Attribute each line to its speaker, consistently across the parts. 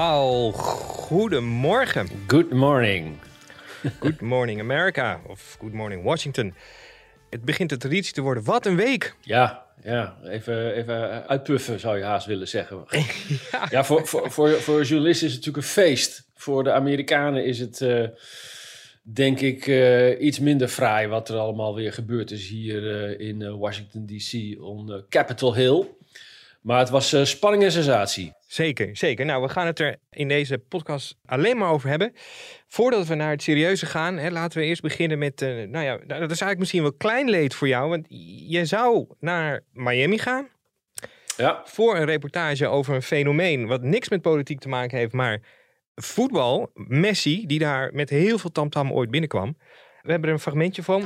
Speaker 1: Paul, goedemorgen.
Speaker 2: Good morning.
Speaker 1: Good morning America of good morning Washington. Het begint de traditie te worden. Wat een week.
Speaker 2: Ja, ja even, even uitpuffen zou je haast willen zeggen. ja, voor, voor, voor, voor journalisten is het natuurlijk een feest. Voor de Amerikanen is het, eh, denk ik, eh, iets minder fraai wat er allemaal weer gebeurd is hier eh, in Washington D.C. on Capitol Hill. Maar het was spanning en sensatie.
Speaker 1: Zeker, zeker. Nou, we gaan het er in deze podcast alleen maar over hebben. Voordat we naar het serieuze gaan, hè, laten we eerst beginnen met... eh, nou ja, dat is eigenlijk misschien wel klein leed voor jou. Want je zou naar Miami gaan
Speaker 2: Ja,
Speaker 1: voor een reportage over een fenomeen... wat niks met politiek te maken heeft, maar voetbal. Messi, die daar met heel veel tamtam ooit binnenkwam. We hebben er een fragmentje van.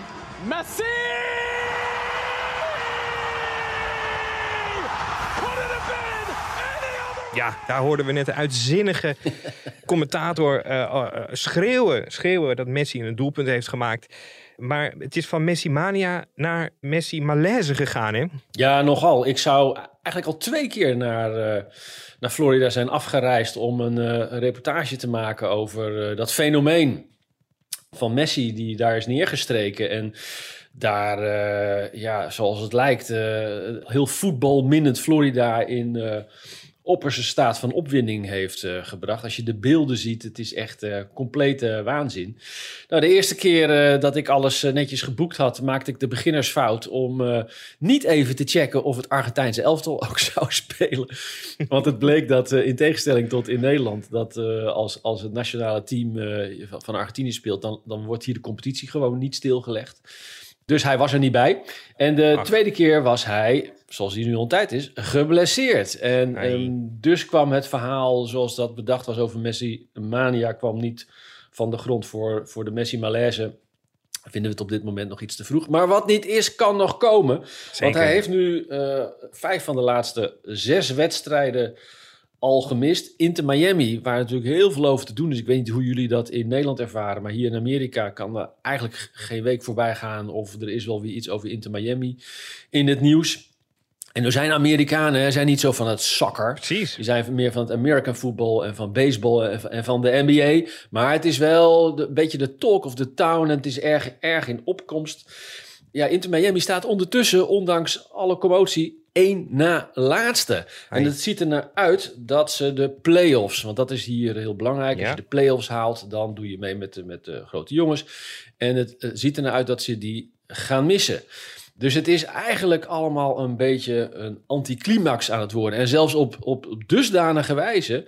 Speaker 1: Ja, daar hoorden we net de uitzinnige commentator eh, eh, schreeuwen, schreeuwen dat Messi een doelpunt heeft gemaakt. Maar het is van Messi mania naar Messi malaise gegaan, hè?
Speaker 2: Ja, nogal. Ik zou eigenlijk al twee keer naar, eh, naar Florida zijn afgereisd om een, eh, een reportage te maken over eh, dat fenomeen van Messi die daar is neergestreken. En daar, eh, ja, zoals het lijkt, eh, heel voetbalminnend Florida in eh opperste staat van opwinding heeft eh, gebracht. Als je de beelden ziet, het is echt eh, complete waanzin. Nou, de eerste keer eh, dat ik alles netjes geboekt had, maakte ik de beginnersfout om niet even te checken of het Argentijnse elftal ook zou spelen. Want het bleek dat, in tegenstelling tot in Nederland, dat als, als het nationale team van- van Argentinië speelt, dan, dan wordt hier de competitie gewoon niet stilgelegd. Dus hij was er niet bij. En de
Speaker 1: Ach.
Speaker 2: tweede keer was hij, zoals hij nu al een tijd is, geblesseerd. En ehm, dus kwam het verhaal zoals dat bedacht was over Messi Mania, kwam niet van de grond voor, voor de Messi Malaise. Vinden we het op dit moment nog iets te vroeg. Maar wat niet is, kan nog komen. Want hij heeft nu eh, vijf van de laatste zes wedstrijden al gemist. Inter Miami, waar natuurlijk heel veel over te doen is. Ik weet niet hoe jullie dat in Nederland ervaren. Maar hier in Amerika kan er eigenlijk geen week voorbij gaan. Of er is wel weer iets over Inter Miami in het nieuws. En er zijn Amerikanen, hè, zijn niet zo van het soccer.
Speaker 1: Precies.
Speaker 2: Die zijn meer van het American football en van baseball en van- de NBA. Maar het is wel een beetje de talk of the town. En het is erg, erg in opkomst. Ja, Inter Miami staat ondertussen, ondanks alle commotie, één na laatste. En het ziet er naar uit dat ze de play-offs, want dat is hier heel belangrijk.
Speaker 1: Ja.
Speaker 2: Als je de play-offs haalt, dan doe je mee met de, met de grote jongens. En het eh, ziet er naar uit dat ze die gaan missen. Dus het is eigenlijk allemaal een beetje een anticlimax aan het worden. En zelfs op, op dusdanige wijze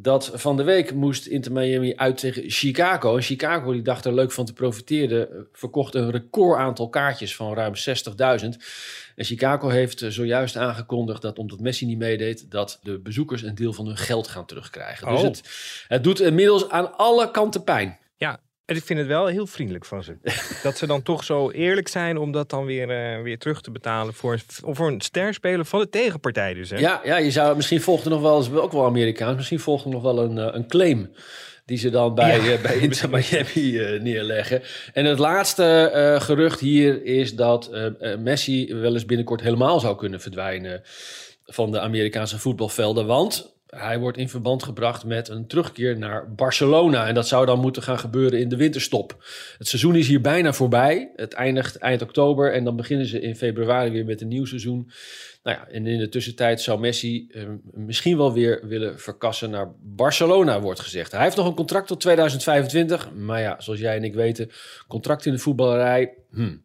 Speaker 2: dat van de week moest Inter Miami uit tegen Chicago. En Chicago die dacht er leuk van te profiteren. eh, Verkocht een record aantal kaartjes van ruim 60.000. En Chicago heeft eh, zojuist aangekondigd dat omdat Messi niet meedeed... dat de bezoekers een deel van hun geld gaan terugkrijgen. Dus
Speaker 1: Oh.
Speaker 2: het, het doet inmiddels aan alle kanten pijn.
Speaker 1: Ja, en ik vind het wel heel vriendelijk van ze. dat ze dan toch zo eerlijk zijn om dat dan weer, eh, weer terug te betalen voor, voor een sterspeler van de tegenpartij dus. Hè?
Speaker 2: Ja, ja, je zou misschien volgt er nog wel eens, ook wel Amerikaans, misschien volgt er nog wel een, eh, een claim die ze dan bij,
Speaker 1: Ja.
Speaker 2: eh, bij Inter Miami neerleggen. En het laatste gerucht hier is dat Messi wel eens binnenkort helemaal zou kunnen verdwijnen van de Amerikaanse voetbalvelden. Want hij wordt in verband gebracht met een terugkeer naar Barcelona. En dat zou dan moeten gaan gebeuren in de winterstop. Het seizoen is hier bijna voorbij. Het eindigt eind oktober en dan beginnen ze in februari weer met een nieuw seizoen. Nou ja, en in de tussentijd zou Messi eh, misschien wel weer willen verkassen naar Barcelona, wordt gezegd. Hij heeft nog een contract tot 2025. Maar ja, zoals jij en ik weten, contract in de voetballerij. Hmm,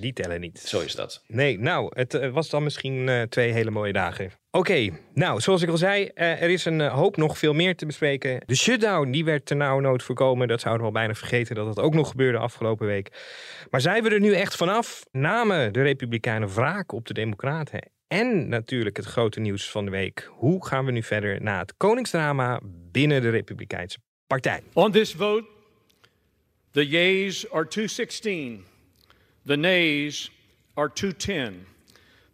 Speaker 1: Die tellen niet.
Speaker 2: zo is dat.
Speaker 1: Nee, nou, het eh, was dan misschien eh, twee hele mooie dagen. Oké, nou, zoals ik al zei, eh, er is een hoop nog veel meer te bespreken. De shutdown, die werd ternauwernood voorkomen. Dat zouden we al bijna vergeten dat dat ook nog gebeurde afgelopen week. Maar zijn we er nu echt vanaf? Namen de Republikeinen wraak op de Democraten? En natuurlijk het grote nieuws van de week. Hoe gaan we nu verder na het koningsdrama binnen de Republikeinse Partij?
Speaker 3: On this vote, the yeas are 216, the nays are 210.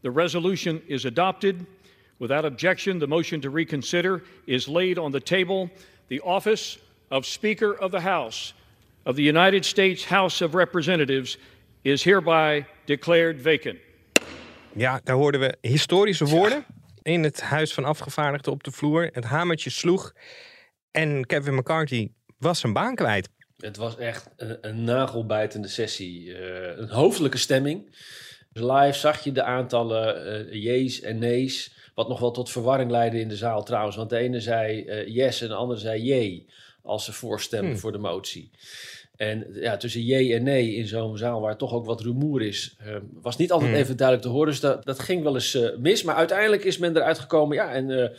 Speaker 3: The resolution is adopted. Without objection, the motion to reconsider is laid on the table. The office of Speaker of the House of the United States House of Representatives is hereby declared vacant.
Speaker 1: Ja, daar hoorden we historische woorden in het Huis van Afgevaardigden op de vloer. Het hamertje sloeg en Kevin McCarthy was zijn baan kwijt.
Speaker 2: Het was echt een, een nagelbijtende sessie. Eh, een hoofdelijke stemming. Dus live zag je de aantallen eh jees en nees. Wat nog wel tot verwarring leidde in de zaal trouwens. Want de ene zei eh, yes en de andere zei jee. Als ze voorstemden
Speaker 1: Hmm.
Speaker 2: voor de motie. En ja, tussen jee en nee in zo'n zaal waar toch ook wat rumoer is, was niet altijd
Speaker 1: Hmm.
Speaker 2: even duidelijk te horen. Dus dat, dat ging wel eens mis. Maar uiteindelijk is men eruit gekomen. Ja, en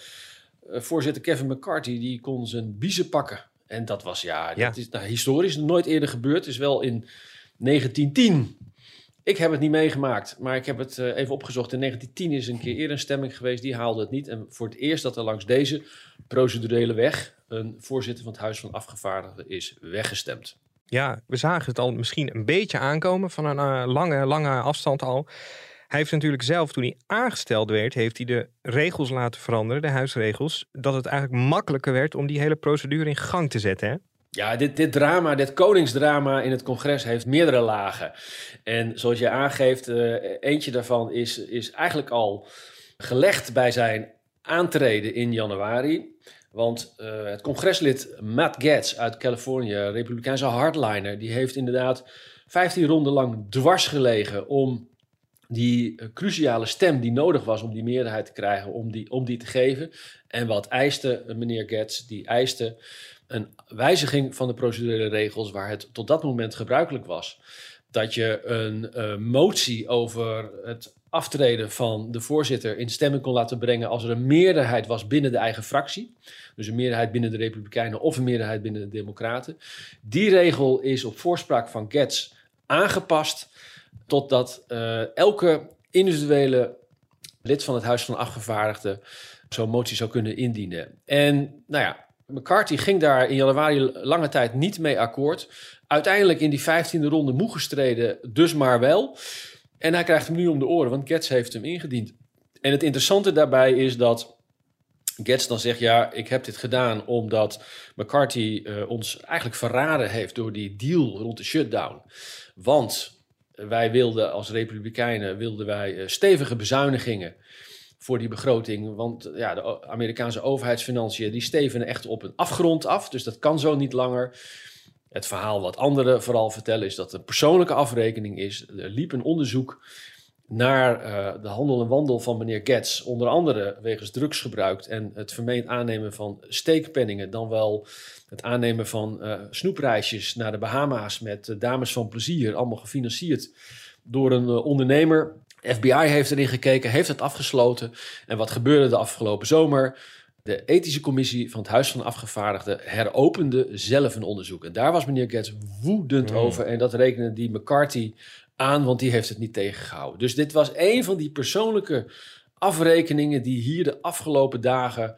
Speaker 2: voorzitter Kevin McCarthy die kon zijn biezen pakken. En dat was ja,
Speaker 1: Ja.
Speaker 2: dat is nou, historisch nooit eerder gebeurd. Is wel in 1910. Ik heb het niet meegemaakt, maar ik heb het eh, even opgezocht. In 1910 is een keer eerder een stemming geweest, die haalde het niet. En voor het eerst dat er langs deze procedurele weg een voorzitter van het Huis van Afgevaardigden is weggestemd.
Speaker 1: Ja, we zagen het al misschien een beetje aankomen van een eh, lange, lange afstand al. Hij heeft natuurlijk zelf, toen hij aangesteld werd, heeft hij de regels laten veranderen, de huisregels, dat het eigenlijk makkelijker werd om die hele procedure in gang te zetten. Hè?
Speaker 2: Ja, dit, dit drama, dit koningsdrama in het congres heeft meerdere lagen. En zoals je aangeeft, eh, eentje daarvan is, is eigenlijk al gelegd bij zijn aantreden in januari. Want eh, het congreslid Matt Gaetz uit Californië, republikeinse hardliner, die heeft inderdaad 15 ronden lang dwars gelegen om die eh, cruciale stem die nodig was om die meerderheid te krijgen, om die, om die te geven. En wat eiste eh, meneer Gaetz? Die eiste een wijziging van de procedurele regels waar het tot dat moment gebruikelijk was. Dat je een eh, motie over het aftreden van de voorzitter in stemming kon laten brengen als er een meerderheid was binnen de eigen fractie. Dus een meerderheid binnen de Republikeinen of een meerderheid binnen de Democraten. Die regel is op voorspraak van Gaetz aangepast totdat eh, elke individuele lid van het Huis van Afgevaardigden zo'n motie zou kunnen indienen. En nou ja, McCarthy ging daar in januari lange tijd niet mee akkoord. Uiteindelijk in die vijftiende ronde moe gestreden, dus maar wel. En hij krijgt hem nu om de oren, want Getz heeft hem ingediend. En het interessante daarbij is dat Getz dan zegt: Ja, ik heb dit gedaan omdat McCarthy eh, ons eigenlijk verraden heeft door die deal rond de shutdown. Want wij wilden als Republikeinen wilden wij eh, stevige bezuinigingen voor die begroting. Want ja, de Amerikaanse overheidsfinanciën die stevenen echt op een afgrond af. Dus dat kan zo niet langer. Het verhaal wat anderen vooral vertellen is dat het een persoonlijke afrekening is. Er liep een onderzoek naar eh, de handel en wandel van meneer Getz. Onder andere wegens drugsgebruik en het vermeend aannemen van steekpenningen. Dan wel het aannemen van eh, snoepreisjes naar de Bahama's met eh, dames van plezier. Allemaal gefinancierd door een ondernemer. FBI heeft erin gekeken, heeft het afgesloten. En wat gebeurde de afgelopen zomer? De ethische commissie van het Huis van Afgevaardigden heropende zelf een onderzoek. En daar was meneer Getz woedend over. En dat rekende die McCarthy aan, want die heeft het niet tegengehouden. Dus dit was een van die persoonlijke afrekeningen die hier de afgelopen dagen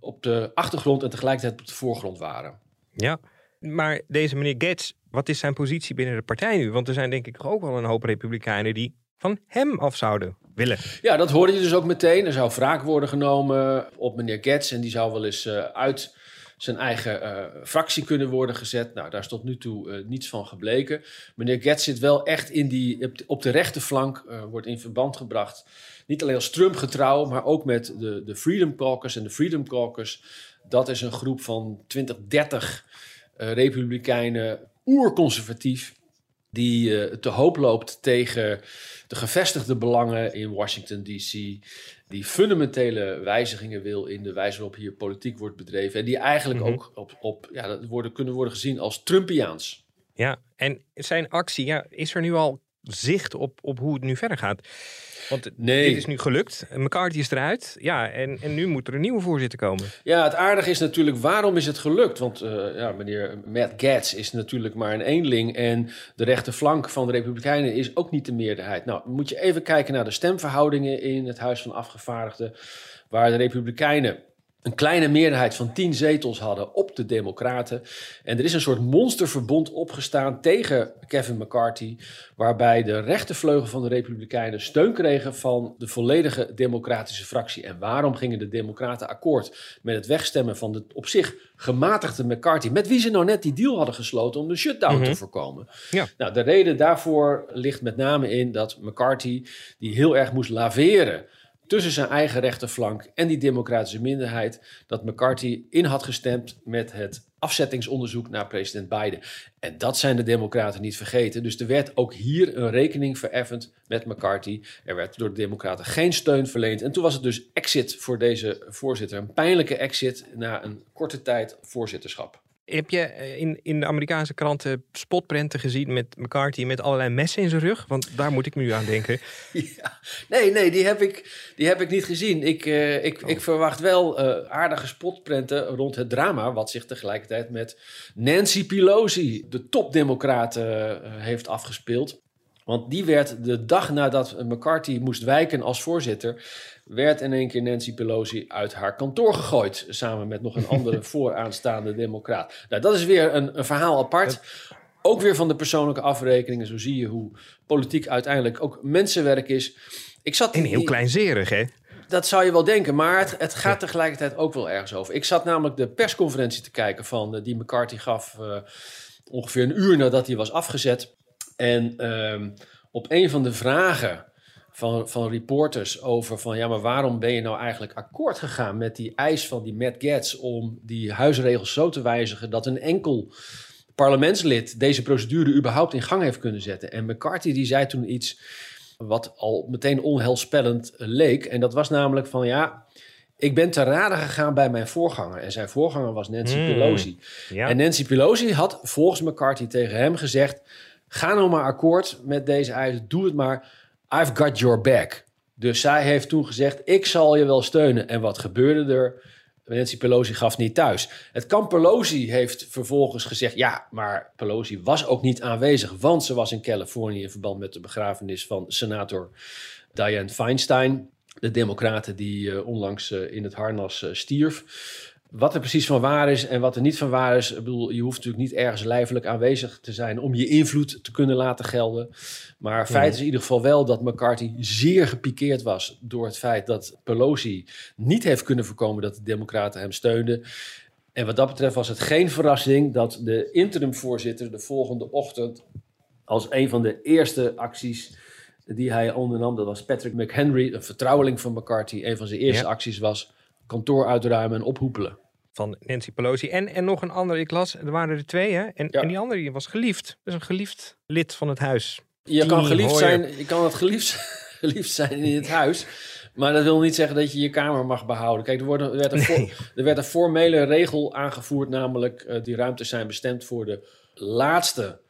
Speaker 2: op de achtergrond en tegelijkertijd op de voorgrond waren.
Speaker 1: Ja, maar deze meneer Gates, wat is zijn positie binnen de partij nu? Want er zijn denk ik ook wel een hoop republikeinen die van hem af zouden willen.
Speaker 2: Ja, dat hoorde je dus ook meteen. Er zou wraak worden genomen op meneer Getz en die zou wel eens eh, uit zijn eigen eh, fractie kunnen worden gezet. Nou, daar is tot nu toe eh, niets van gebleken. Meneer Getz zit wel echt in die, op de rechterflank, uh, wordt in verband gebracht. Niet alleen als Trump getrouw, maar ook met de, de Freedom Caucus. En de Freedom Caucus, dat is een groep van 20, 30 republikeinen, oerconservatief, die te hoop loopt tegen de gevestigde belangen in Washington, D.C., die fundamentele wijzigingen wil in de wijze waarop hier politiek wordt bedreven. En die eigenlijk mhm. ook op, op ja, dat worden, kunnen worden gezien als Trumpiaans.
Speaker 1: Ja, en zijn actie, ja, is er nu al zicht op, op hoe het nu verder gaat? Want nee. dit is nu gelukt. McCarthy is eruit. Ja, en, en nu moet er een nieuwe voorzitter komen.
Speaker 2: Ja, het aardige is natuurlijk, waarom is het gelukt? Want uh, ja, meneer Matt Gaetz is natuurlijk maar een eenling. En de rechterflank van de Republikeinen is ook niet de meerderheid. Nou, moet je even kijken naar de stemverhoudingen in het Huis van Afgevaardigden. Waar de Republikeinen een kleine meerderheid van tien zetels hadden op de Democraten. En er is een soort monsterverbond opgestaan tegen Kevin McCarthy, waarbij de rechtervleugel van de Republikeinen steun kregen van de volledige Democratische fractie. En waarom gingen de Democraten akkoord met het wegstemmen van de op zich gematigde McCarthy, met wie ze nou net die deal hadden gesloten om de shutdown te mhm. voorkomen? Ja. Nou, de reden daarvoor ligt met name in dat McCarthy, die heel erg moest laveren tussen zijn eigen rechterflank en die democratische minderheid dat McCarthy in had gestemd met het afzettingsonderzoek naar president Biden. En dat zijn de democraten niet vergeten. Dus er werd ook hier een rekening vereffend met McCarthy. Er werd door de democraten geen steun verleend. En toen was het dus exit voor deze voorzitter. Een pijnlijke exit na een korte tijd voorzitterschap.
Speaker 1: Heb je eh, in, in de Amerikaanse kranten spotprenten gezien met McCarthy met allerlei messen in zijn rug? Want daar moet ik me nu aan denken.
Speaker 2: Ja, nee, nee, die heb ik, die heb ik niet gezien. Ik, uh, ik, ik verwacht wel uh, aardige spotprenten rond het drama, wat zich tegelijkertijd met Nancy Pelosi, de topdemocraat, heeft afgespeeld. Want die werd de dag nadat McCarthy moest wijken als voorzitter, werd in één keer Nancy Pelosi uit haar kantoor gegooid. Samen met nog een andere vooraanstaande democraat. Nou, dat is weer een, een verhaal apart. Ook weer van de persoonlijke afrekeningen. Zo zie je hoe politiek uiteindelijk ook mensenwerk is.
Speaker 1: Ik zat en heel kleinzerig, hè?
Speaker 2: Dat zou je wel denken, maar het, het, gaat tegelijkertijd ook wel ergens over. Ik zat namelijk de persconferentie te kijken van uh, die McCarthy gaf uh, ongeveer een uur nadat hij was afgezet. En uh, op een van de vragen van, van reporters over van ja, maar waarom ben je nou eigenlijk akkoord gegaan met die eis van die Matt Getz om die huisregels zo te wijzigen dat een enkel parlementslid deze procedure überhaupt in gang heeft kunnen zetten. En McCarthy die zei toen iets wat al meteen onheilspellend leek. En dat was namelijk van ja, ik ben te raden gegaan bij mijn voorganger. En zijn voorganger was Nancy hmm, Pelosi. Ja. En Nancy Pelosi had volgens McCarthy tegen hem gezegd: ga nou maar akkoord met deze eis, doe het maar. I've got your back. Dus zij heeft toen gezegd, ik zal je wel steunen. En wat gebeurde er? Nancy Pelosi gaf niet thuis. Het kamp Pelosi heeft vervolgens gezegd... ja, maar Pelosi was ook niet aanwezig... want ze was in Californië in verband met de begrafenis van senator Dianne Feinstein... de democraten die uh, onlangs uh, in het harnas uh, stierf. Wat er precies van waar is en wat er niet van waar is. Ik bedoel, je hoeft natuurlijk niet ergens lijfelijk aanwezig te zijn om je invloed te kunnen laten gelden. Maar feit is in ieder geval wel dat McCarthy zeer gepikeerd was door het feit dat Pelosi niet heeft kunnen voorkomen dat de Democraten hem steunden. En wat dat betreft was het geen verrassing dat de interimvoorzitter de volgende ochtend als een van de eerste acties die hij ondernam, dat was Patrick McHenry, een vertrouweling van McCarthy. Een van zijn eerste acties was kantoor uitruimen en ophoepelen.
Speaker 1: Van Nancy Pelosi. En, en nog een ander, ik las, er waren er twee hè. En, en die andere die was geliefd. Dus een geliefd lid van het huis.
Speaker 2: Je kan geliefd zijn, je kan het geliefd, geliefd zijn in het huis. Maar dat wil niet zeggen dat je je kamer mag behouden. Kijk, er, wordt, er, werd, een voor, er werd een formele regel aangevoerd, namelijk uh, die ruimtes zijn bestemd voor de laatste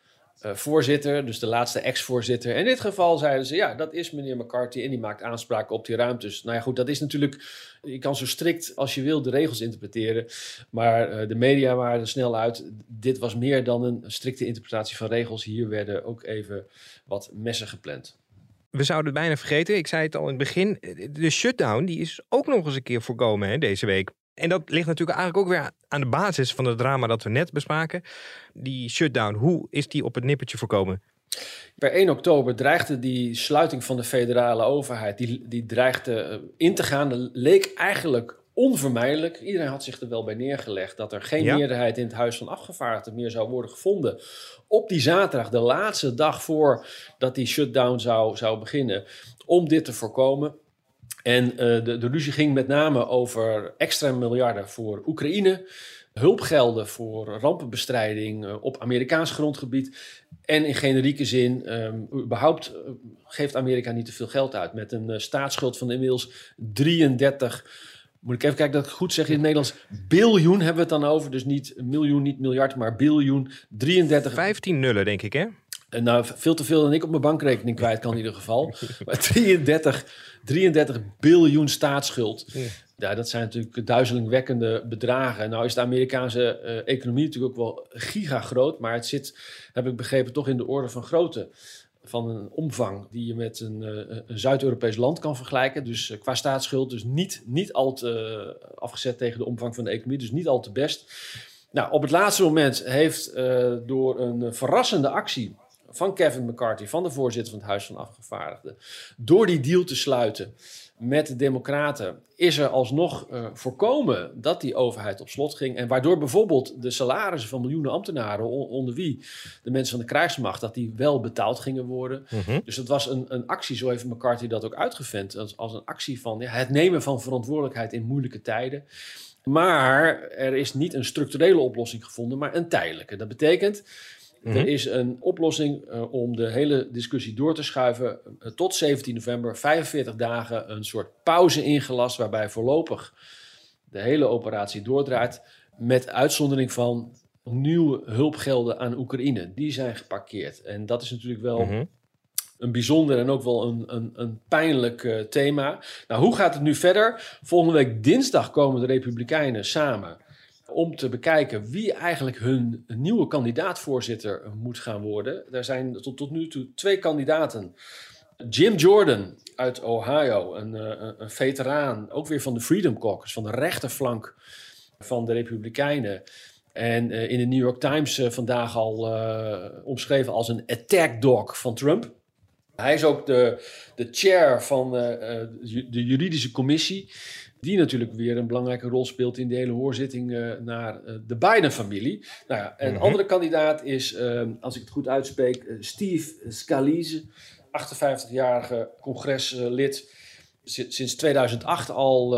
Speaker 2: uh, voorzitter, dus de laatste ex-voorzitter. In dit geval zeiden ze, ja, dat is meneer McCarthy en die maakt aanspraak op die ruimtes. Nou ja, goed, dat is natuurlijk, je kan zo strikt als je wil de regels interpreteren, maar uh, de media waren er snel uit. Dit was meer dan een strikte interpretatie van regels. Hier werden ook even wat messen gepland.
Speaker 1: We zouden het bijna vergeten, ik zei het al in het begin, de shutdown die is ook nog eens een keer voorkomen hè, deze week. En dat ligt natuurlijk eigenlijk ook weer aan de basis van het drama dat we net bespraken. Die shutdown, hoe is die op het nippertje voorkomen?
Speaker 2: Per 1 oktober dreigde die sluiting van de federale overheid, die, die dreigde eh, in te gaan. leek eigenlijk onvermijdelijk. Iedereen had zich er wel bij neergelegd dat er geen
Speaker 1: Ja.
Speaker 2: meerderheid in het Huis van Afgevaardigden meer zou worden gevonden. Op die zaterdag, de laatste dag voordat die shutdown zou, zou beginnen, om dit te voorkomen. En eh, de, de ruzie ging met name over extra miljarden voor Oekraïne, hulpgelden voor rampenbestrijding eh, op Amerikaans grondgebied. En in generieke zin, ehm, überhaupt eh, geeft Amerika niet te veel geld uit. Met een staatsschuld van inmiddels 33, moet ik even kijken dat ik het goed zeg in het Nederlands, biljoen hebben we het dan over. Dus niet miljoen, niet miljard, maar biljoen. 33
Speaker 1: 15 nullen, denk ik, hè?
Speaker 2: En nou, veel te veel dan ik op mijn bankrekening kwijt kan in ieder geval. Maar 33, 33 biljoen staatsschuld. Ja, dat zijn natuurlijk duizelingwekkende bedragen. Nou is de Amerikaanse eh, economie natuurlijk ook wel gigagroot. Maar het zit, heb ik begrepen, toch in de orde van grootte. Van een omvang die je met een, eh, een Zuid-Europees land kan vergelijken. Dus eh, qua staatsschuld, dus niet, niet al te afgezet tegen de omvang van de economie. Dus niet al te best. Nou, op het laatste moment heeft door een verrassende actie van Kevin McCarthy, van de voorzitter van het Huis van Afgevaardigden, door die deal te sluiten met de Democraten, is er alsnog eh, voorkomen dat die overheid op slot ging. En waardoor bijvoorbeeld de salarissen van miljoenen ambtenaren, on- onder wie de mensen van de krijgsmacht, dat die wel betaald gingen worden. Dus het was een, een actie, zo heeft McCarthy dat ook uitgevent, als, als een actie van ja, het nemen van verantwoordelijkheid in moeilijke tijden. Maar er is niet een structurele oplossing gevonden, maar een tijdelijke. Dat betekent, er is een oplossing eh, om de hele discussie door te schuiven eh, tot 17 november, 45 dagen, een soort pauze ingelast, waarbij voorlopig de hele operatie doordraait, met uitzondering van nieuwe hulpgelden aan Oekraïne. Die zijn geparkeerd. En dat is natuurlijk wel
Speaker 1: Mhm.
Speaker 2: een bijzonder en ook wel een, een, een pijnlijk eh, thema. Nou, hoe gaat het nu verder? Volgende week dinsdag komen de Republikeinen samen om te bekijken wie eigenlijk hun nieuwe kandidaat-voorzitter moet gaan worden. Er zijn tot, tot nu toe twee kandidaten. Jim Jordan uit Ohio, een, eh, een, een veteraan, ook weer van de Freedom Caucus, van de rechterflank van de Republikeinen. En eh, in de New York Times eh, vandaag al omschreven als een attack dog van Trump. Hij is ook de, de chair van de juridische commissie, die natuurlijk weer een belangrijke rol speelt in de hele hoorzitting eh, naar eh, de Biden-familie. Nou ja, een andere kandidaat is, eh, als ik het goed uitspreek, eh, Steve Scalise, 58-jarige congreslid, si- sinds 2008 al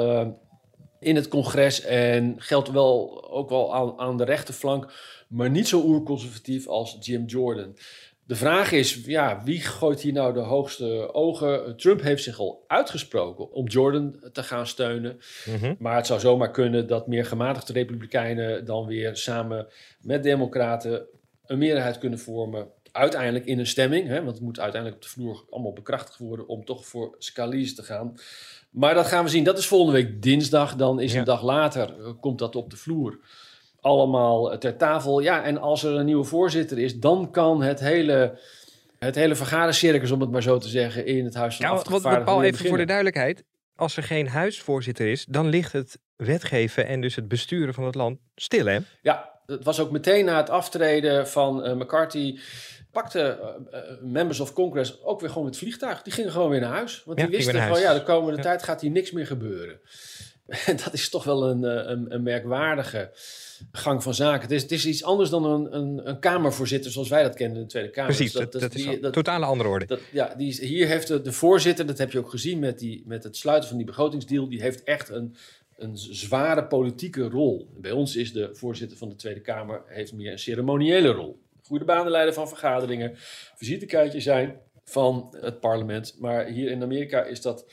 Speaker 2: in het congres en geldt wel ook wel aan, aan de rechterflank, maar niet zo oerconservatief als Jim Jordan. De vraag is, ja, wie gooit hier nou de hoogste ogen? Trump heeft zich al uitgesproken om Jordan te gaan steunen.
Speaker 1: Mhm.
Speaker 2: Maar het zou zomaar kunnen dat meer gematigde republikeinen dan weer samen met democraten een meerderheid kunnen vormen. Uiteindelijk in een stemming, hè, want het moet uiteindelijk op de vloer allemaal bekrachtigd worden om toch voor Scalise te gaan. Maar dat gaan we zien. Dat is volgende week dinsdag. Dan is
Speaker 1: Ja.
Speaker 2: een dag later, eh, komt dat op de vloer. Allemaal ter tafel. Ja, en als er een nieuwe voorzitter is, dan kan het hele, het hele vergadercircus, om het maar zo te zeggen, in het Huis van
Speaker 1: Ja, want, want
Speaker 2: Afgevaardigden
Speaker 1: Paul, even voor de duidelijkheid. Als er geen huisvoorzitter is, dan ligt het wetgeven en dus het besturen van het land stil, hè?
Speaker 2: Ja, het was ook meteen na het aftreden van eh, McCarthy. Pakte eh, eh, members of Congress ook weer gewoon het vliegtuig. Die gingen gewoon weer naar huis. Want
Speaker 1: Ja,
Speaker 2: die wisten gewoon, ja, de komende
Speaker 1: Ja.
Speaker 2: tijd gaat hier niks meer gebeuren. Dat is toch wel een, eh, een, een merkwaardige gang van zaken. Het is, het is iets anders dan een, een, een Kamervoorzitter zoals wij dat kennen in de Tweede Kamer.
Speaker 1: Precies,
Speaker 2: Dus
Speaker 1: dat, dat, is
Speaker 2: die- dat-
Speaker 1: totale andere orde.
Speaker 2: dat, ja, die is, hier heeft de, de voorzitter, dat heb je ook gezien met, die, met het sluiten van die begrotingsdeal, die heeft echt een, een zware politieke rol. Bij ons is de voorzitter van de Tweede Kamer heeft meer een ceremoniële rol. Goede banen leiden van vergaderingen, visitekaartje zijn van het parlement. Maar hier in Amerika is dat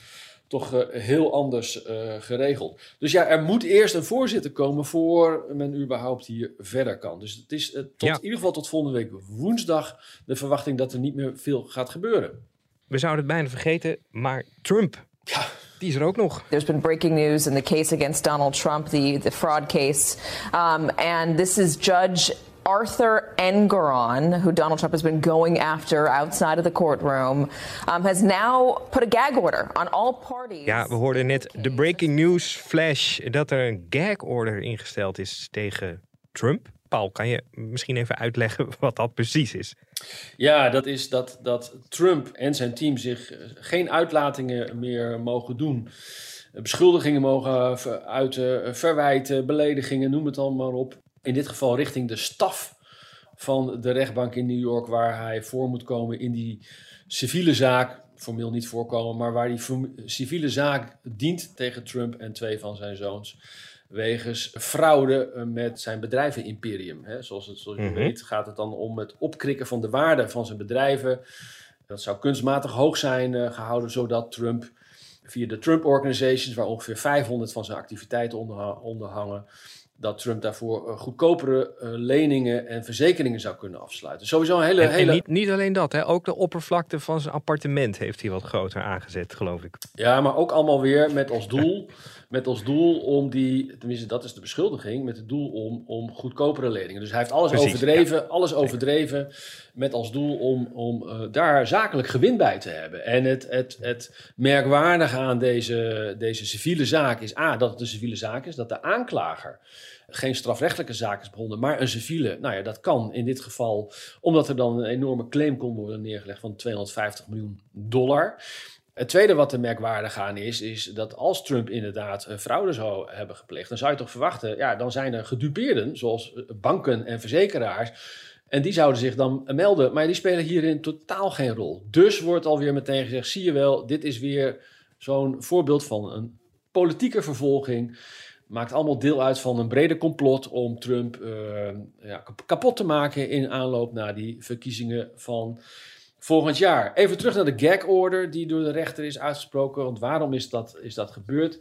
Speaker 2: toch eh, heel anders eh, geregeld. Dus ja, er moet eerst een voorzitter komen voor men überhaupt hier verder kan. Dus het is eh, tot,
Speaker 1: Ja.
Speaker 2: in ieder geval tot volgende week woensdag de verwachting dat er niet meer veel gaat gebeuren.
Speaker 1: We zouden het bijna vergeten, maar Trump,
Speaker 2: Ja,
Speaker 1: die is er ook nog.
Speaker 4: There's been breaking news in the case against Donald Trump, the, the fraud case. Um, and this is Judge Arthur Engoron, who Donald Trump has been going after outside of the courtroom, um, has now put a gag order on all parties.
Speaker 1: Ja, we hoorden net de breaking news flash dat er een gag order ingesteld is tegen Trump. Paul, kan je misschien even uitleggen wat dat precies is?
Speaker 2: Ja, dat is dat, dat Trump en zijn team zich eh, geen uitlatingen meer mogen doen. Beschuldigingen mogen uiten, verwijten, beledigingen, noem het allemaal maar op. In dit geval richting de staf van de rechtbank in New York, waar hij voor moet komen in die civiele zaak. Formeel niet voorkomen, maar waar die civiele zaak dient tegen Trump en twee van zijn zoons wegens fraude eh, met zijn bedrijvenimperium. Hè. Zoals, het, zoals je mhm. weet gaat het dan om het opkrikken van de waarde van zijn bedrijven. Dat zou kunstmatig hoog zijn uh, gehouden, zodat Trump via de Trump Organizations, waar ongeveer 500 van zijn activiteiten onder, onder hangen, dat Trump daarvoor uh, goedkopere uh, leningen en verzekeringen zou kunnen afsluiten. Sowieso een hele...
Speaker 1: En,
Speaker 2: hele...
Speaker 1: En niet, niet, alleen dat, hè? ook de oppervlakte van zijn appartement heeft hij wat groter aangezet, geloof ik.
Speaker 2: Ja, maar ook allemaal weer met als doel met als doel om die, tenminste dat is de beschuldiging, met het doel om, om goedkopere leningen. Dus hij heeft alles overdreven, alles overdreven met als doel om, om uh, daar zakelijk gewin bij te hebben. En het, het, het merkwaardige aan deze, deze civiele zaak is A, dat het een civiele zaak is, dat de aanklager geen strafrechtelijke zaak is begonnen, maar een civiele. Nou ja, dat kan in dit geval, omdat er dan een enorme claim kon worden neergelegd van 250 miljoen dollar. Het tweede wat er merkwaardig aan is, is dat als Trump inderdaad fraude zou hebben gepleegd, dan zou je toch verwachten, ja, dan zijn er gedupeerden, zoals eh, banken en verzekeraars, en die zouden zich dan melden, maar die spelen hierin totaal geen rol. Dus wordt alweer meteen gezegd, zie je wel, dit is weer zo'n voorbeeld van een politieke vervolging. Maakt allemaal deel uit van een brede complot om Trump uh, ja, kapot te maken in aanloop naar die verkiezingen van volgend jaar. Even terug naar de gag order die door de rechter is uitgesproken. Want waarom is dat, is dat gebeurd?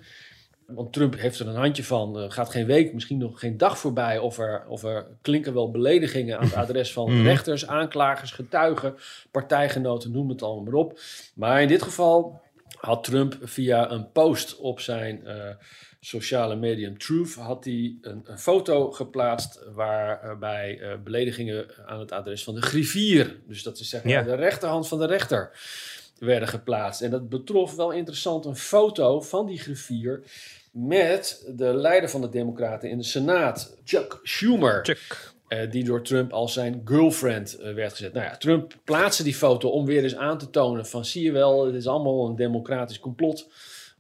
Speaker 2: Want Trump heeft er een handje van. Uh, gaat geen week, misschien nog geen dag voorbij. Of er, of er klinken wel beledigingen aan het adres van mhm. rechters, aanklagers, getuigen, partijgenoten, noem het allemaal maar op. Maar in dit geval had Trump via een post op zijn uh, sociale medium Truth had hij een, een foto geplaatst waarbij uh, beledigingen aan het adres van de griffier, dus dat is zeg maar de rechterhand van de rechter, werden geplaatst. En dat betrof wel interessant een foto van die griffier met de leider van de Democraten in de Senaat, Chuck Schumer.
Speaker 1: Chuck.
Speaker 2: Uh, die door Trump als zijn girlfriend uh, werd gezet. Nou ja, Trump plaatste die foto om weer eens aan te tonen van zie je wel, het is allemaal een democratisch complot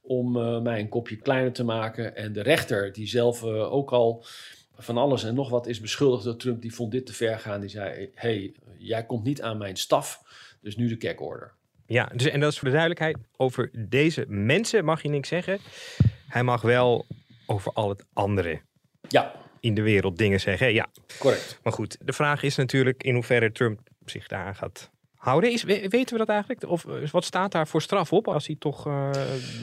Speaker 2: om uh, mij een kopje kleiner te maken. En de rechter, die zelf ook al van alles en nog wat is beschuldigd door Trump, die vond dit te ver gaan. Die zei: hey, jij komt niet aan mijn staf, dus nu de kerkorder.
Speaker 1: Ja, dus, en dat is voor de duidelijkheid: over deze mensen mag je niks zeggen. Hij mag wel over al het andere.
Speaker 2: Ja.
Speaker 1: In de wereld dingen zeggen. Ja,
Speaker 2: correct.
Speaker 1: Maar goed, de vraag is natuurlijk in hoeverre Trump zich daar gaat houden. Is, weten we dat eigenlijk? Of eh, wat staat daar voor straf op als hij toch uh,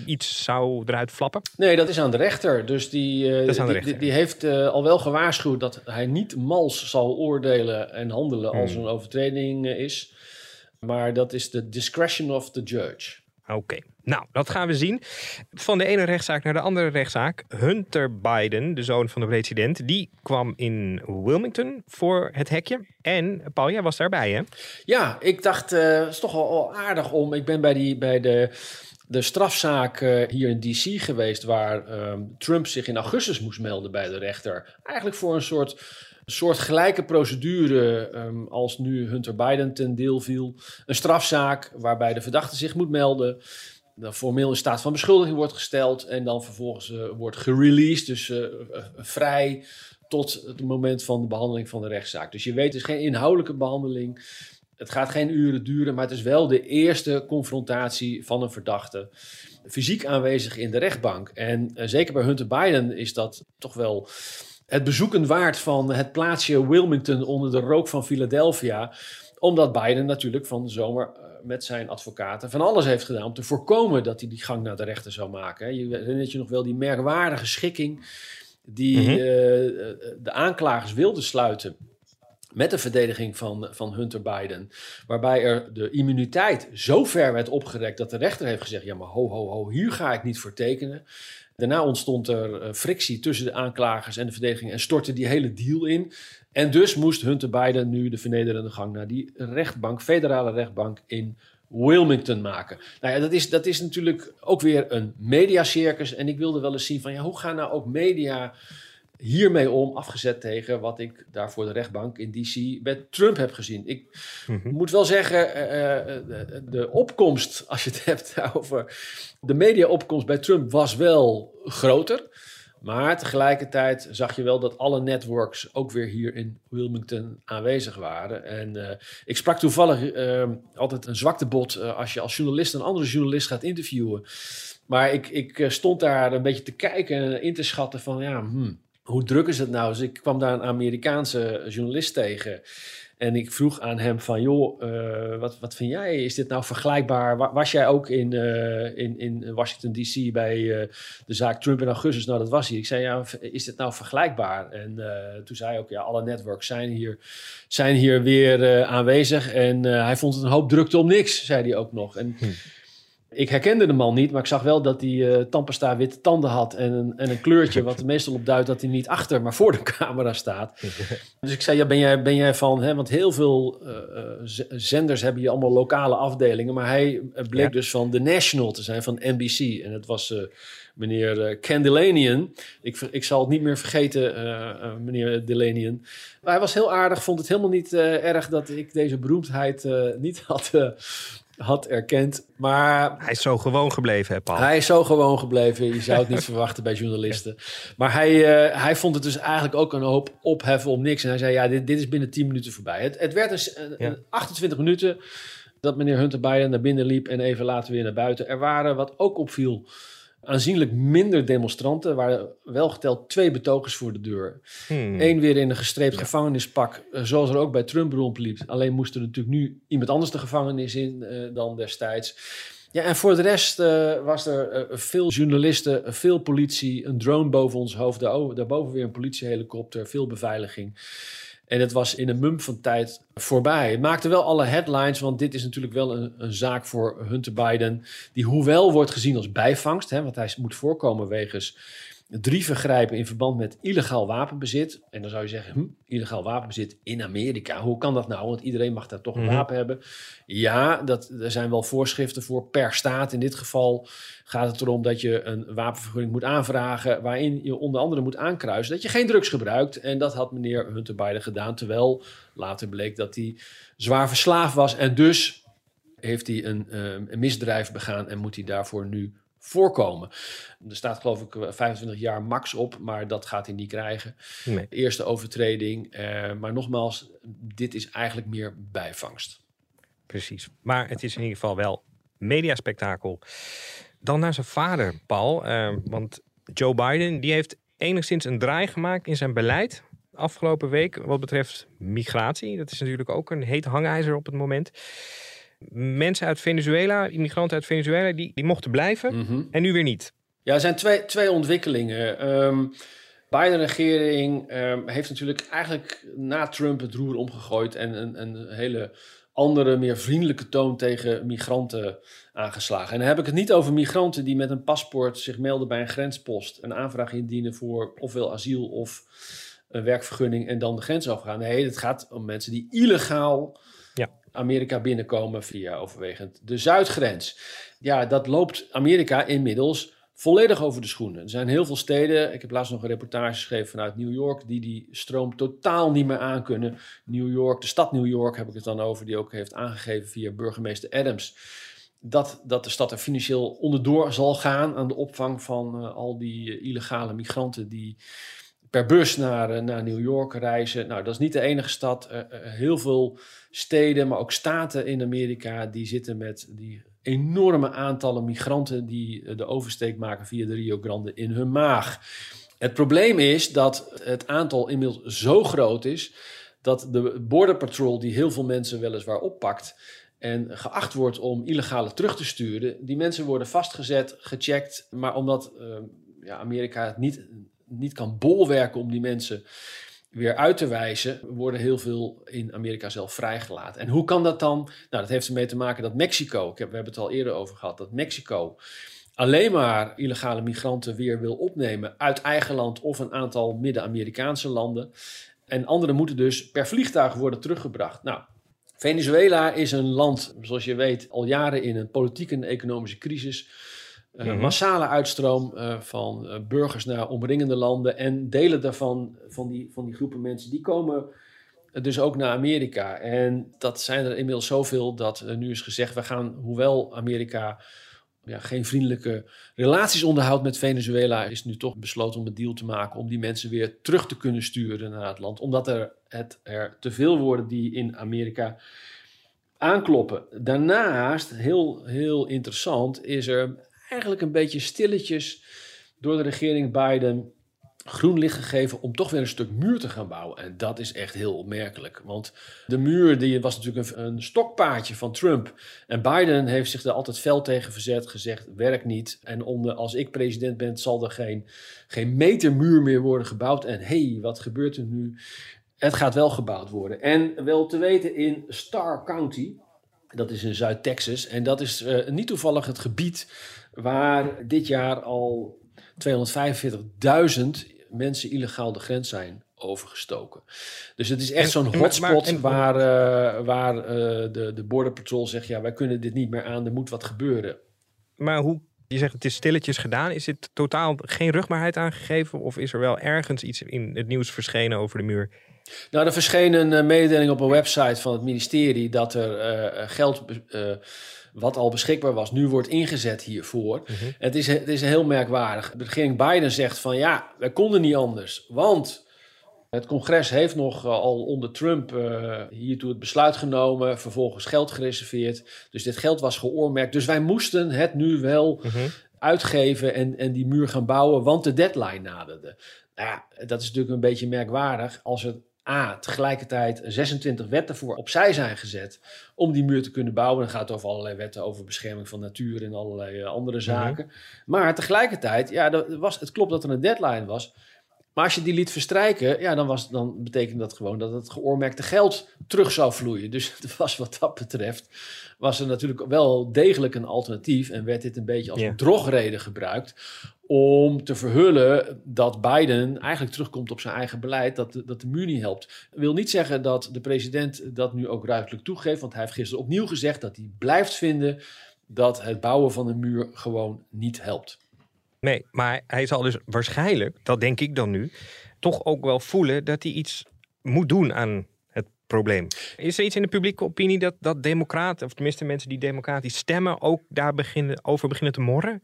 Speaker 1: iets zou eruit flappen?
Speaker 2: Nee, dat is aan de rechter. Dus die, uh, die, rechter. die, die, heeft uh, al wel gewaarschuwd dat hij niet mals zal oordelen en handelen als hmm. een overtreding is. Maar dat is de discretion of the judge.
Speaker 1: Oké, nou, dat gaan we zien. Van de ene rechtszaak naar de andere rechtszaak. Hunter Biden, de zoon van de president, die kwam in Wilmington voor het hekje. En Paul, jij was daarbij, hè?
Speaker 2: Ja, ik dacht, uh, het is toch wel aardig om. Ik ben bij, die, bij de, de strafzaak uh, hier in DC geweest, waar um, Trump zich in augustus moest melden bij de rechter. Eigenlijk voor een soort soort gelijke procedure um, als nu Hunter Biden ten deel viel. Een strafzaak waarbij de verdachte zich moet melden. Dan formeel in staat van beschuldiging wordt gesteld. En dan vervolgens uh, wordt gereleased, dus uh, vrij tot het moment van de behandeling van de rechtszaak. Dus je weet, het is geen inhoudelijke behandeling. Het gaat geen uren duren, maar het is wel de eerste confrontatie van een verdachte. Fysiek aanwezig in de rechtbank. En zeker bij Hunter Biden is dat toch wel het bezoeken waard van het plaatsje Wilmington onder de rook van Philadelphia. Omdat Biden natuurlijk van de zomer eh, met zijn advocaten van alles heeft gedaan om te voorkomen dat hij die gang naar de rechter zou maken. Je herinnert je nog wel die merkwaardige schikking die mhm. eh, de aanklagers wilden sluiten met de verdediging van, van Hunter Biden. Waarbij er de immuniteit zo ver werd opgerekt dat de rechter heeft gezegd: ja, maar ho, ho, ho, hier ga ik niet voor tekenen. Daarna ontstond er eh, frictie tussen de aanklagers en de verdediging en stortte die hele deal in. En dus moest Hunter Biden nu de vernederende gang naar die rechtbank, federale rechtbank in Wilmington maken. Nou ja, dat is, dat is natuurlijk ook weer een mediacircus. En ik wilde wel eens zien van ja, hoe gaan nou ook media hiermee om, afgezet tegen wat ik daar voor de rechtbank in DC met Trump heb gezien. Ik moet wel zeggen, eh, eh, de, de opkomst, als je het hebt over de mediaopkomst bij Trump, was wel groter. Maar tegelijkertijd zag je wel dat alle networks ook weer hier in Wilmington aanwezig waren. En eh, ik sprak toevallig eh, altijd een zwaktebod uh, als je als journalist een andere journalist gaat interviewen. Maar ik, ik stond daar een beetje te kijken en in te schatten van ja, hmm, hoe druk is het nou? Dus ik kwam daar een Amerikaanse journalist tegen. En ik vroeg aan hem van, joh, uh, wat, wat vind jij? Is dit nou vergelijkbaar? Was jij ook in, uh, in, in Washington D.C. bij uh, de zaak Trump in augustus? Nou, dat was hij. Ik zei, ja, is dit nou vergelijkbaar? En toen zei hij ook, ja, alle networks zijn hier, zijn hier weer aanwezig. En hij vond het een hoop drukte om niks, zei hij ook nog. En... Hm. Ik herkende de man niet, maar ik zag wel dat hij uh, tandpasta witte tanden had en een, en een kleurtje wat er meestal op duidt dat hij niet achter, maar voor de camera staat. dus ik zei, ja, ben jij, ben jij van, hè, want heel veel uh, zenders hebben hier allemaal lokale afdelingen, maar hij bleek ja. dus van The National te zijn, van NBC. En het was meneer Candelanian. Ik, ik zal het niet meer vergeten, meneer Delanian. Maar hij was heel aardig, vond het helemaal niet erg dat ik deze beroemdheid niet had had erkend. Maar
Speaker 1: hij is zo gewoon gebleven, hè, Paul?
Speaker 2: Hij is zo gewoon gebleven. Je zou het niet verwachten bij journalisten. Maar hij, uh, hij vond het dus eigenlijk ook een hoop opheffen om niks. En hij zei, ja, dit, dit is binnen 10 minuten voorbij. Het, het werd dus een, ja. 28 minuten dat meneer Hunter Biden naar binnen liep en even later weer naar buiten. Er waren, wat ook opviel, aanzienlijk minder demonstranten. Er waren wel geteld twee betogers voor de deur. Hmm. Eén weer in een gestreept gevangenispak, uh, zoals er ook bij Trump rondliep. Alleen moest er natuurlijk nu iemand anders de gevangenis in uh, dan destijds. Ja, en voor de rest uh, was er veel journalisten, veel politie, een drone boven ons hoofd, daarboven weer een politiehelikopter, veel beveiliging. En het was in een mum van tijd voorbij. Het maakte wel alle headlines, want dit is natuurlijk wel een, een zaak voor Hunter Biden. Die hoewel wordt gezien als bijvangst, hè, want hij moet voorkomen wegens drie vergrijpen in verband met illegaal wapenbezit. En dan zou je zeggen, hm, illegaal wapenbezit in Amerika. Hoe kan dat nou? Want iedereen mag daar toch een wapen hebben. Ja, dat, er zijn wel voorschriften voor per staat. In dit geval gaat het erom dat je een wapenvergunning moet aanvragen... waarin je onder andere moet aankruisen dat je geen drugs gebruikt. En dat had meneer Hunter Biden gedaan. Terwijl later bleek dat hij zwaar verslaafd was. En dus heeft hij een, een misdrijf begaan en moet hij daarvoor nu voorkomen. Er staat geloof ik 25 jaar max op, maar dat gaat hij niet krijgen. Nee. Eerste overtreding. Uh, maar nogmaals, dit is eigenlijk meer bijvangst.
Speaker 1: Precies. Maar het is in ieder geval wel mediaspectakel. Dan naar zijn vader, Paul. Uh, want Joe Biden die heeft enigszins een draai gemaakt in zijn beleid afgelopen week wat betreft migratie. Dat is natuurlijk ook een heet hangijzer op het moment mensen uit Venezuela, immigranten uit Venezuela, die, die mochten blijven
Speaker 2: Mhm.
Speaker 1: en nu weer niet.
Speaker 2: Ja, er zijn twee, twee ontwikkelingen. Um, Biden-regering um, heeft natuurlijk eigenlijk na Trump het roer omgegooid en een, een hele andere, meer vriendelijke toon tegen migranten aangeslagen. En dan heb ik het niet over migranten die met een paspoort zich melden bij een grenspost, een aanvraag indienen voor ofwel asiel of een werkvergunning en dan de grens overgaan. Nee, het gaat om mensen die illegaal. Amerika binnenkomen via overwegend de zuidgrens. Ja, dat loopt Amerika inmiddels volledig over de schoenen. Er zijn heel veel steden, ik heb laatst nog een reportage geschreven vanuit New York, die die stroom totaal niet meer aankunnen. New York, de stad New York heb ik het dan over, die ook heeft aangegeven via burgemeester Adams. Dat, dat de stad er financieel onderdoor zal gaan aan de opvang van uh, al die uh, illegale migranten die per bus naar, uh, naar New York reizen. Nou, dat is niet de enige stad. heel veel steden, maar ook staten in Amerika, die zitten met die enorme aantallen migranten die de oversteek maken via de Rio Grande in hun maag. Het probleem is dat het aantal inmiddels zo groot is dat de Border Patrol, die heel veel mensen weliswaar oppakt en geacht wordt om illegale terug te sturen, die mensen worden vastgezet, gecheckt, maar omdat ja, Amerika het niet, niet kan bolwerken om die mensen weer uit te wijzen, worden heel veel in Amerika zelf vrijgelaten. En hoe kan dat dan? Nou, dat heeft ermee te maken dat Mexico, ik heb, we hebben het al eerder over gehad, dat Mexico alleen maar illegale migranten weer wil opnemen uit eigen land of een aantal Midden-Amerikaanse landen. En anderen moeten dus per vliegtuig worden teruggebracht. Nou, Venezuela is een land, zoals je weet, al jaren in een politieke en economische crisis. Uh. Massale uitstroom uh, van uh, burgers naar omringende landen. En delen daarvan, van die, van die groepen mensen, die komen dus ook naar Amerika. En dat zijn er inmiddels zoveel dat nu is gezegd: we gaan, hoewel Amerika ja, geen vriendelijke relaties onderhoudt met Venezuela, is nu toch besloten om een deal te maken om die mensen weer terug te kunnen sturen naar het land. Omdat er, het, er te veel worden die in Amerika aankloppen. Daarnaast, heel, heel interessant, is er eigenlijk een beetje stilletjes door de regering Biden groen licht gegeven om toch weer een stuk muur te gaan bouwen. En dat is echt heel opmerkelijk. Want de muur die was natuurlijk een, een stokpaardje van Trump. En Biden heeft zich er altijd fel tegen verzet, gezegd werkt niet. En onder, als ik president ben zal er geen, geen meter muur meer worden gebouwd. En hey, wat gebeurt er nu? Het gaat wel gebouwd worden. En wel te weten in Starr County, dat is in Zuid-Texas. En dat is uh, niet toevallig het gebied waar dit jaar al 245.000 mensen illegaal de grens zijn overgestoken. Dus het is echt zo'n hotspot en, waar, uh, waar uh, de, de Border Patrol zegt... ja, wij kunnen dit niet meer aan, er moet wat gebeuren.
Speaker 1: Maar hoe, je zegt het is stilletjes gedaan. Is dit totaal geen rugbaarheid aangegeven? Of is er wel ergens iets in het nieuws verschenen over de muur?
Speaker 2: Nou, er verscheen een uh, mededeling op een website van het ministerie... dat er geld wat al beschikbaar was, nu wordt ingezet hiervoor. Mm -hmm. het, is, het is heel merkwaardig. De regering Biden zegt van ja, wij konden niet anders. Want het congres heeft nog uh, al onder Trump uh, hiertoe het besluit genomen, vervolgens geld gereserveerd. Dus dit geld was geoormerkt. Dus wij moesten het nu wel mm -hmm. uitgeven en, en die muur gaan bouwen, want de deadline naderde. Nou ja, dat is natuurlijk een beetje merkwaardig als het A, tegelijkertijd 26 wetten voor opzij zijn gezet om die muur te kunnen bouwen. Dan gaat het over allerlei wetten over bescherming van natuur en allerlei uh, andere zaken. Mm -hmm. Maar tegelijkertijd, ja, er was, het klopt dat er een deadline was. Maar als je die liet verstrijken, ja, dan, was, dan betekende dat gewoon dat het geoormerkte geld terug zou vloeien. Dus het was wat dat betreft, was er natuurlijk wel degelijk een alternatief. En werd dit een beetje als yeah. drogreden gebruikt om te verhullen dat Biden eigenlijk terugkomt op zijn eigen beleid, dat de, dat de muur niet helpt. Dat wil niet zeggen dat de president dat nu ook ruidelijk toegeeft, want hij heeft gisteren opnieuw gezegd dat hij blijft vinden dat het bouwen van een muur gewoon niet helpt.
Speaker 1: Nee, maar hij zal dus waarschijnlijk, dat denk ik dan nu, toch ook wel voelen dat hij iets moet doen aan probleem. Is er iets in de publieke opinie dat, dat democraten, of tenminste mensen die democratisch stemmen, ook daar beginnen, over beginnen te morren?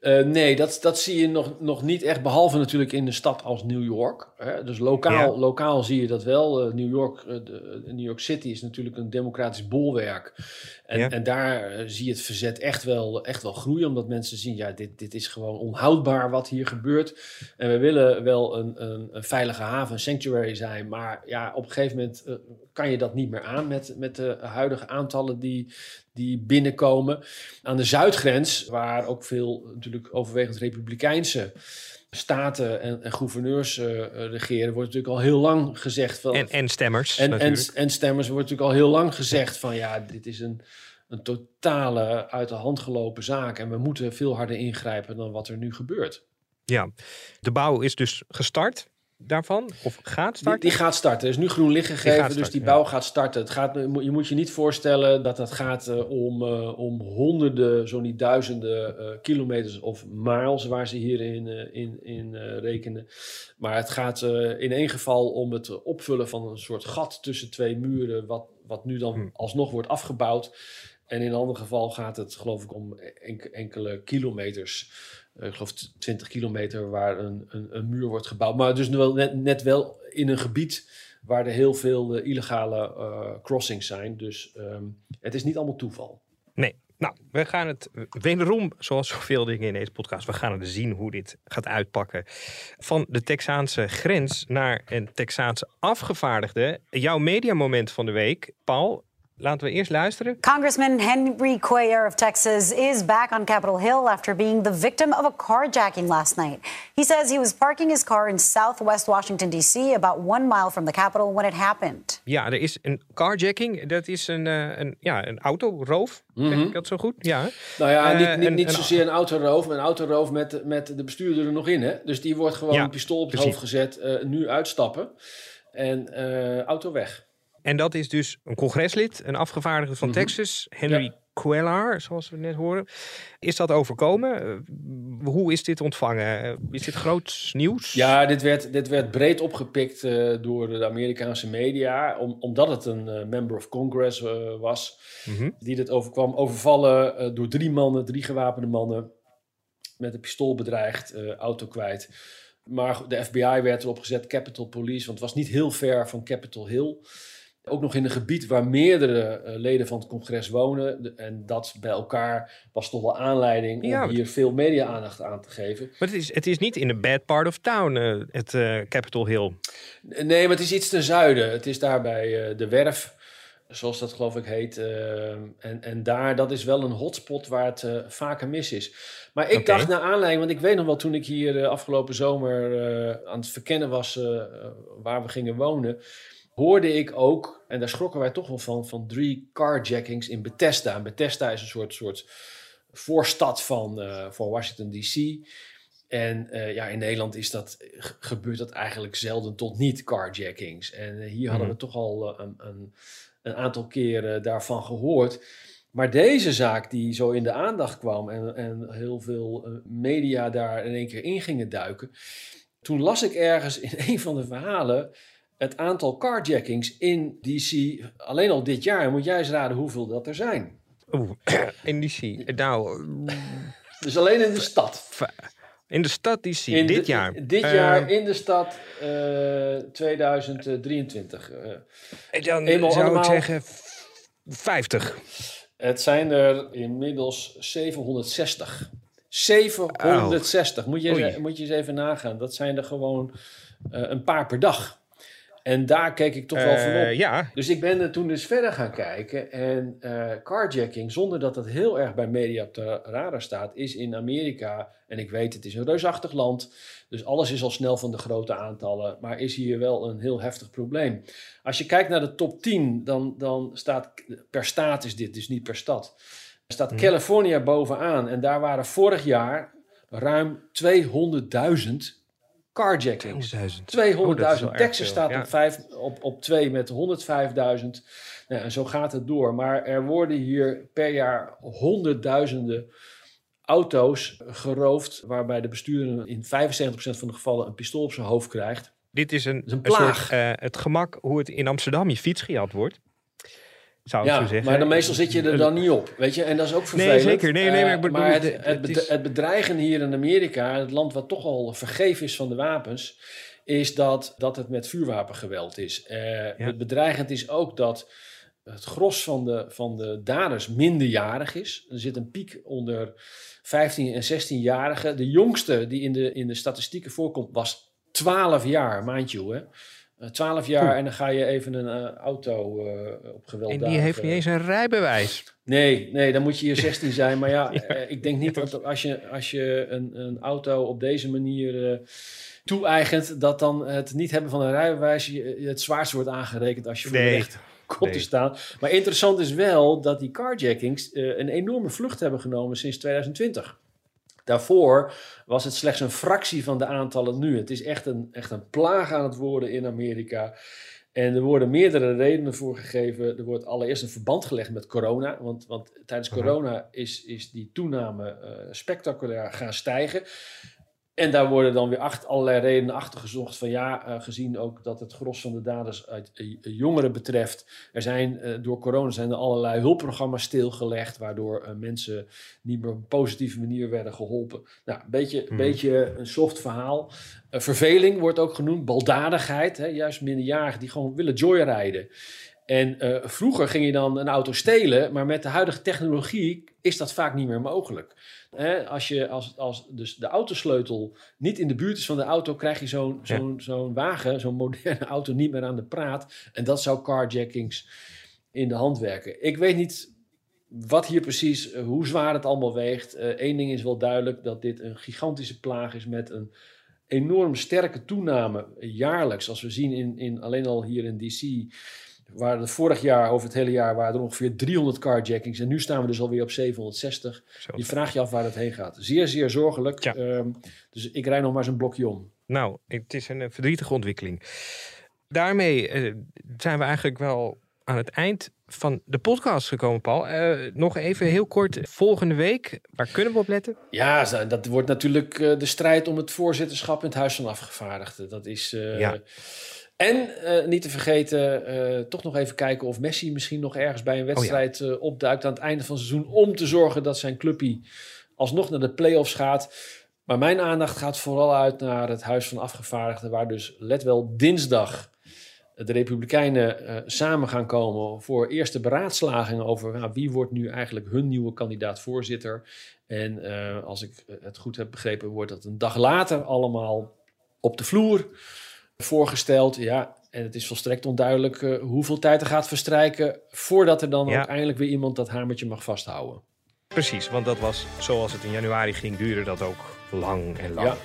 Speaker 2: Uh, nee, dat, dat zie je nog, nog niet echt, behalve natuurlijk in een stad als New York. Hè? Dus lokaal, ja. lokaal zie je dat wel. Uh, New, York, uh, de, New York City is natuurlijk een democratisch bolwerk. En, ja. en daar zie je het verzet echt wel, echt wel groeien, omdat mensen zien, ja, dit, dit is gewoon onhoudbaar wat hier gebeurt. En we willen wel een, een, een veilige haven, een sanctuary zijn, maar ja, op een gegeven moment kan je dat niet meer aan met, met de huidige aantallen die, die binnenkomen. Aan de zuidgrens, waar ook veel natuurlijk overwegend republikeinse staten en, en gouverneurs uh, regeren, wordt natuurlijk al heel lang gezegd van.
Speaker 1: En, en stemmers.
Speaker 2: En, en, en, stemmers wordt natuurlijk al heel lang gezegd van ja, dit is een, een totale uit de hand gelopen zaak. En we moeten veel harder ingrijpen dan wat er nu gebeurt.
Speaker 1: Ja, de bouw is dus gestart daarvan? Of gaat starten?
Speaker 2: Die, die gaat starten. Er is nu groen licht gegeven, die starten, dus die bouw ja. gaat starten. Het gaat, je moet je niet voorstellen dat het gaat uh, om, uh, om honderden, zo niet duizenden uh, kilometers of miles waar ze hierin in, in rekenen. Maar het gaat in één geval om het opvullen van een soort gat tussen twee muren, wat, wat nu dan hmm. alsnog wordt afgebouwd. En in een ander geval gaat het geloof ik om enkele kilometers ik geloof 20 kilometer waar een, een, een, muur wordt gebouwd. Maar dus wel net, wel in een gebied waar er heel veel uh, illegale uh, crossings zijn. Dus um, het is niet allemaal toeval.
Speaker 1: Nee. Nou, we gaan het wederom, zoals zoveel dingen in deze podcast, we gaan het zien hoe dit gaat uitpakken. Van de Texaanse grens naar een Texaanse afgevaardigde. Jouw mediamoment van de week, Paul, Laten we eerst luisteren.
Speaker 5: Congressman Henry Cuellar of Texas is back on Capitol Hill after being the victim of a carjacking last night. He says he was parking his car in southwest Washington, D.C., about one mile from the Capitol when it happened.
Speaker 1: Ja, er is een carjacking. Dat is een, uh, een, ja, een autoroof. Mm -hmm. Ik dat zo goed? Ja.
Speaker 2: Nou ja, uh, niet, niet, niet zozeer een autoroof, maar een autoroof met, met de bestuurder er nog in. Hè? Dus die wordt gewoon ja, een pistool op het precies. hoofd gezet. Uh, nu uitstappen en auto weg.
Speaker 1: En dat is dus een congreslid, een afgevaardigde van
Speaker 2: Mhm.
Speaker 1: Texas, Henry
Speaker 2: Ja.
Speaker 1: Cuellar, zoals we net horen. Is dat overkomen? Eh, hoe is dit ontvangen? Eh, Is dit groot nieuws?
Speaker 2: Ja, dit werd, dit werd breed opgepikt eh, door de Amerikaanse media, om, omdat het een member of Congress was,
Speaker 1: Mhm.
Speaker 2: die dit overkwam. Overvallen door drie mannen, drie gewapende mannen, met een pistool bedreigd, auto kwijt. Maar de FBI werd erop gezet, Capitol Police, want het was niet heel ver van Capitol Hill. Ook nog in een gebied waar meerdere eh, leden van het congres wonen. En dat bij elkaar was toch wel aanleiding om
Speaker 1: Ja,
Speaker 2: hier veel media-aandacht aan te geven.
Speaker 1: Maar het is, het is niet in de bad part of town, eh, het eh, Capitol Hill.
Speaker 2: Nee, maar het is iets ten zuiden. Het is daar bij de Werf, zoals dat geloof ik heet. en, en daar, dat is wel een hotspot waar het vaker mis is. Maar ik dacht naar aanleiding, want ik weet nog wel toen ik hier afgelopen zomer aan het verkennen was waar we gingen wonen, hoorde ik ook, en daar schrokken wij toch wel van, van drie carjackings in Bethesda. En Bethesda is een soort, soort voorstad van, eh, van Washington D.C. En eh, ja, in Nederland is dat, ge- gebeurt dat eigenlijk zelden tot niet, carjackings. En eh, hier hadden we
Speaker 1: Mhm.
Speaker 2: toch al een, een, een aantal keren daarvan gehoord. Maar deze zaak die zo in de aandacht kwam en, en heel veel media daar in één keer in gingen duiken. Toen las ik ergens in een van de verhalen het aantal carjackings in DC alleen al dit jaar. Moet jij eens raden hoeveel dat er zijn?
Speaker 1: Oeh, in DC. Nou,
Speaker 2: Dus alleen in de stad.
Speaker 1: in de stad DC,
Speaker 2: In
Speaker 1: dit
Speaker 2: de-
Speaker 1: jaar.
Speaker 2: Dit
Speaker 1: Eh,
Speaker 2: jaar in de stad eh 2023. eh.
Speaker 1: Dan
Speaker 2: eenmaal
Speaker 1: zou
Speaker 2: allemaal-
Speaker 1: ik zeggen f- 50.
Speaker 2: Het zijn er inmiddels 760. 760. Moet, je eens, moet je eens even nagaan. Dat zijn er gewoon eh, een paar per dag. En daar keek ik toch wel
Speaker 1: Eh,
Speaker 2: van op.
Speaker 1: ja,
Speaker 2: Dus ik ben er toen dus verder gaan kijken. En eh, carjacking, zonder dat het heel erg bij media op de radar staat, is in Amerika, en ik weet het is een reusachtig land, dus alles is al snel van de grote aantallen, maar is hier wel een heel heftig probleem. Als je kijkt naar de top 10, dan, dan staat, per staat is dit, dus niet per stad, staat California bovenaan. En daar waren vorig jaar ruim 200.000 carjackings.
Speaker 1: 200.000.
Speaker 2: 200.000.
Speaker 1: Oh, dat is wel erg
Speaker 2: Texas staat
Speaker 1: ja.
Speaker 2: op, vijf, op, op 2 met 105.000. Nou, en zo gaat het door. Maar er worden hier per jaar honderdduizenden auto's geroofd, waarbij de bestuurder in 75% van de gevallen een pistool op zijn hoofd krijgt.
Speaker 1: Dit is een,
Speaker 2: is een
Speaker 1: soort eh, het gemak hoe het in Amsterdam je fiets gejat wordt. Zou ik
Speaker 2: Ja,
Speaker 1: zo zeggen.
Speaker 2: maar dan meestal zit je er dan niet op, weet je, en dat is ook vervelend.
Speaker 1: Nee, zeker. Nee, nee, maar ik
Speaker 2: Eh,
Speaker 1: bedoel,
Speaker 2: het,
Speaker 1: het-
Speaker 2: het,
Speaker 1: het
Speaker 2: bed-
Speaker 1: is-
Speaker 2: het bedreigen hier in Amerika, het land wat toch al vergeef is van de wapens, is dat, dat het met vuurwapengeweld is. Eh, Het bedreigend is ook dat het gros van de, van de daders minderjarig is. Er zit een piek onder 15 en 16-jarigen. De jongste die in de, in de statistieken voorkomt was 12 jaar, mind you, hè. Eh, 12 jaar
Speaker 1: Oeh.
Speaker 2: en dan ga je even een eh, auto eh, op geweld
Speaker 1: en die heeft niet eens een rijbewijs.
Speaker 2: Nee, nee, dan moet je hier 16 zijn. Maar ja, eh, ik denk niet dat als je, als je een, een auto op deze manier eh toe-eigent, dat dan het niet hebben van een rijbewijs je, het zwaarst wordt aangerekend als je voor de
Speaker 1: Nee.
Speaker 2: komt te staan. Maar interessant is wel dat die carjackings eh, een enorme vlucht hebben genomen sinds 2020. Daarvoor was het slechts een fractie van de aantallen nu. Het is echt een, echt een plaag aan het worden in Amerika. En er worden meerdere redenen voor gegeven. Er wordt allereerst een verband gelegd met corona. Want, want tijdens corona is, is die toename eh, spectaculair gaan stijgen. En daar worden dan weer acht, allerlei redenen achter gezocht. Van ja, eh, gezien ook dat het gros van de daders uit eh, jongeren betreft. Er zijn eh, door corona zijn er allerlei hulpprogramma's stilgelegd. Waardoor mensen niet meer op een positieve manier werden geholpen. Nou, een beetje,
Speaker 1: Mhm.
Speaker 2: beetje een soft verhaal. Verveling wordt ook genoemd. Baldadigheid. Hè, juist minderjarigen die gewoon willen joyrijden. En eh, vroeger ging je dan een auto stelen, maar met de huidige technologie is dat vaak niet meer mogelijk. Als, je, als, als dus de autosleutel niet in de buurt is van de auto, krijg je zo'n
Speaker 1: Ja.
Speaker 2: zo'n wagen, zo'n moderne auto niet meer aan de praat. En dat zou carjackings in de hand werken. Ik weet niet wat hier precies, eh, hoe zwaar het allemaal weegt. Eén ding is wel duidelijk, dat dit een gigantische plaag is met een enorm sterke toename jaarlijks. Als we zien in, in alleen al hier in DC waren er vorig jaar, over het hele jaar, waren er ongeveer 300 carjackings. En nu staan we dus alweer op 760.
Speaker 1: Zo.
Speaker 2: Je vraagt je af waar het heen gaat. Zeer, zeer zorgelijk.
Speaker 1: Ja.
Speaker 2: Ehm, dus ik rij nog maar eens een blokje om.
Speaker 1: Nou, het is een eh, verdrietige ontwikkeling. Daarmee, eh, zijn we eigenlijk wel aan het eind van de podcast gekomen, Paul. Uh, nog even heel kort, volgende week, waar kunnen we op letten?
Speaker 2: Ja, dat wordt natuurlijk uh, de strijd om het voorzitterschap in het Huis van Afgevaardigden. Dat is... Ja. En niet te vergeten, toch nog even kijken of Messi misschien nog ergens bij een wedstrijd oh ja. opduikt aan het einde van het seizoen. Om te zorgen dat zijn clubje alsnog naar de play-offs gaat. Maar mijn aandacht gaat vooral uit naar het Huis van Afgevaardigden, waar dus, let wel, dinsdag de Republikeinen samen gaan komen voor eerste beraadslagingen over nou, wie wordt nu eigenlijk hun nieuwe kandidaat-voorzitter. En uh, als ik het goed heb begrepen, wordt dat een dag later allemaal op de vloer voorgesteld. Ja, en het is volstrekt onduidelijk uh, hoeveel tijd er gaat verstrijken voordat er dan ja. ook eindelijk weer iemand dat hamertje mag vasthouden.
Speaker 1: Precies, want dat was zoals het in januari ging, duurde dat ook lang en lang. Ja.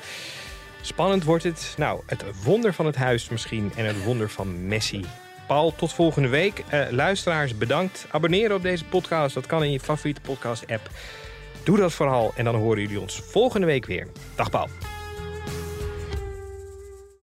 Speaker 1: Spannend wordt het. Nou, het wonder van het huis misschien en het wonder van Messi. Paul, tot volgende week. Uh, luisteraars, bedankt. Abonneren op deze podcast. Dat kan in je favoriete podcast-app. Doe dat vooral en dan horen jullie ons volgende week weer. Dag Paul.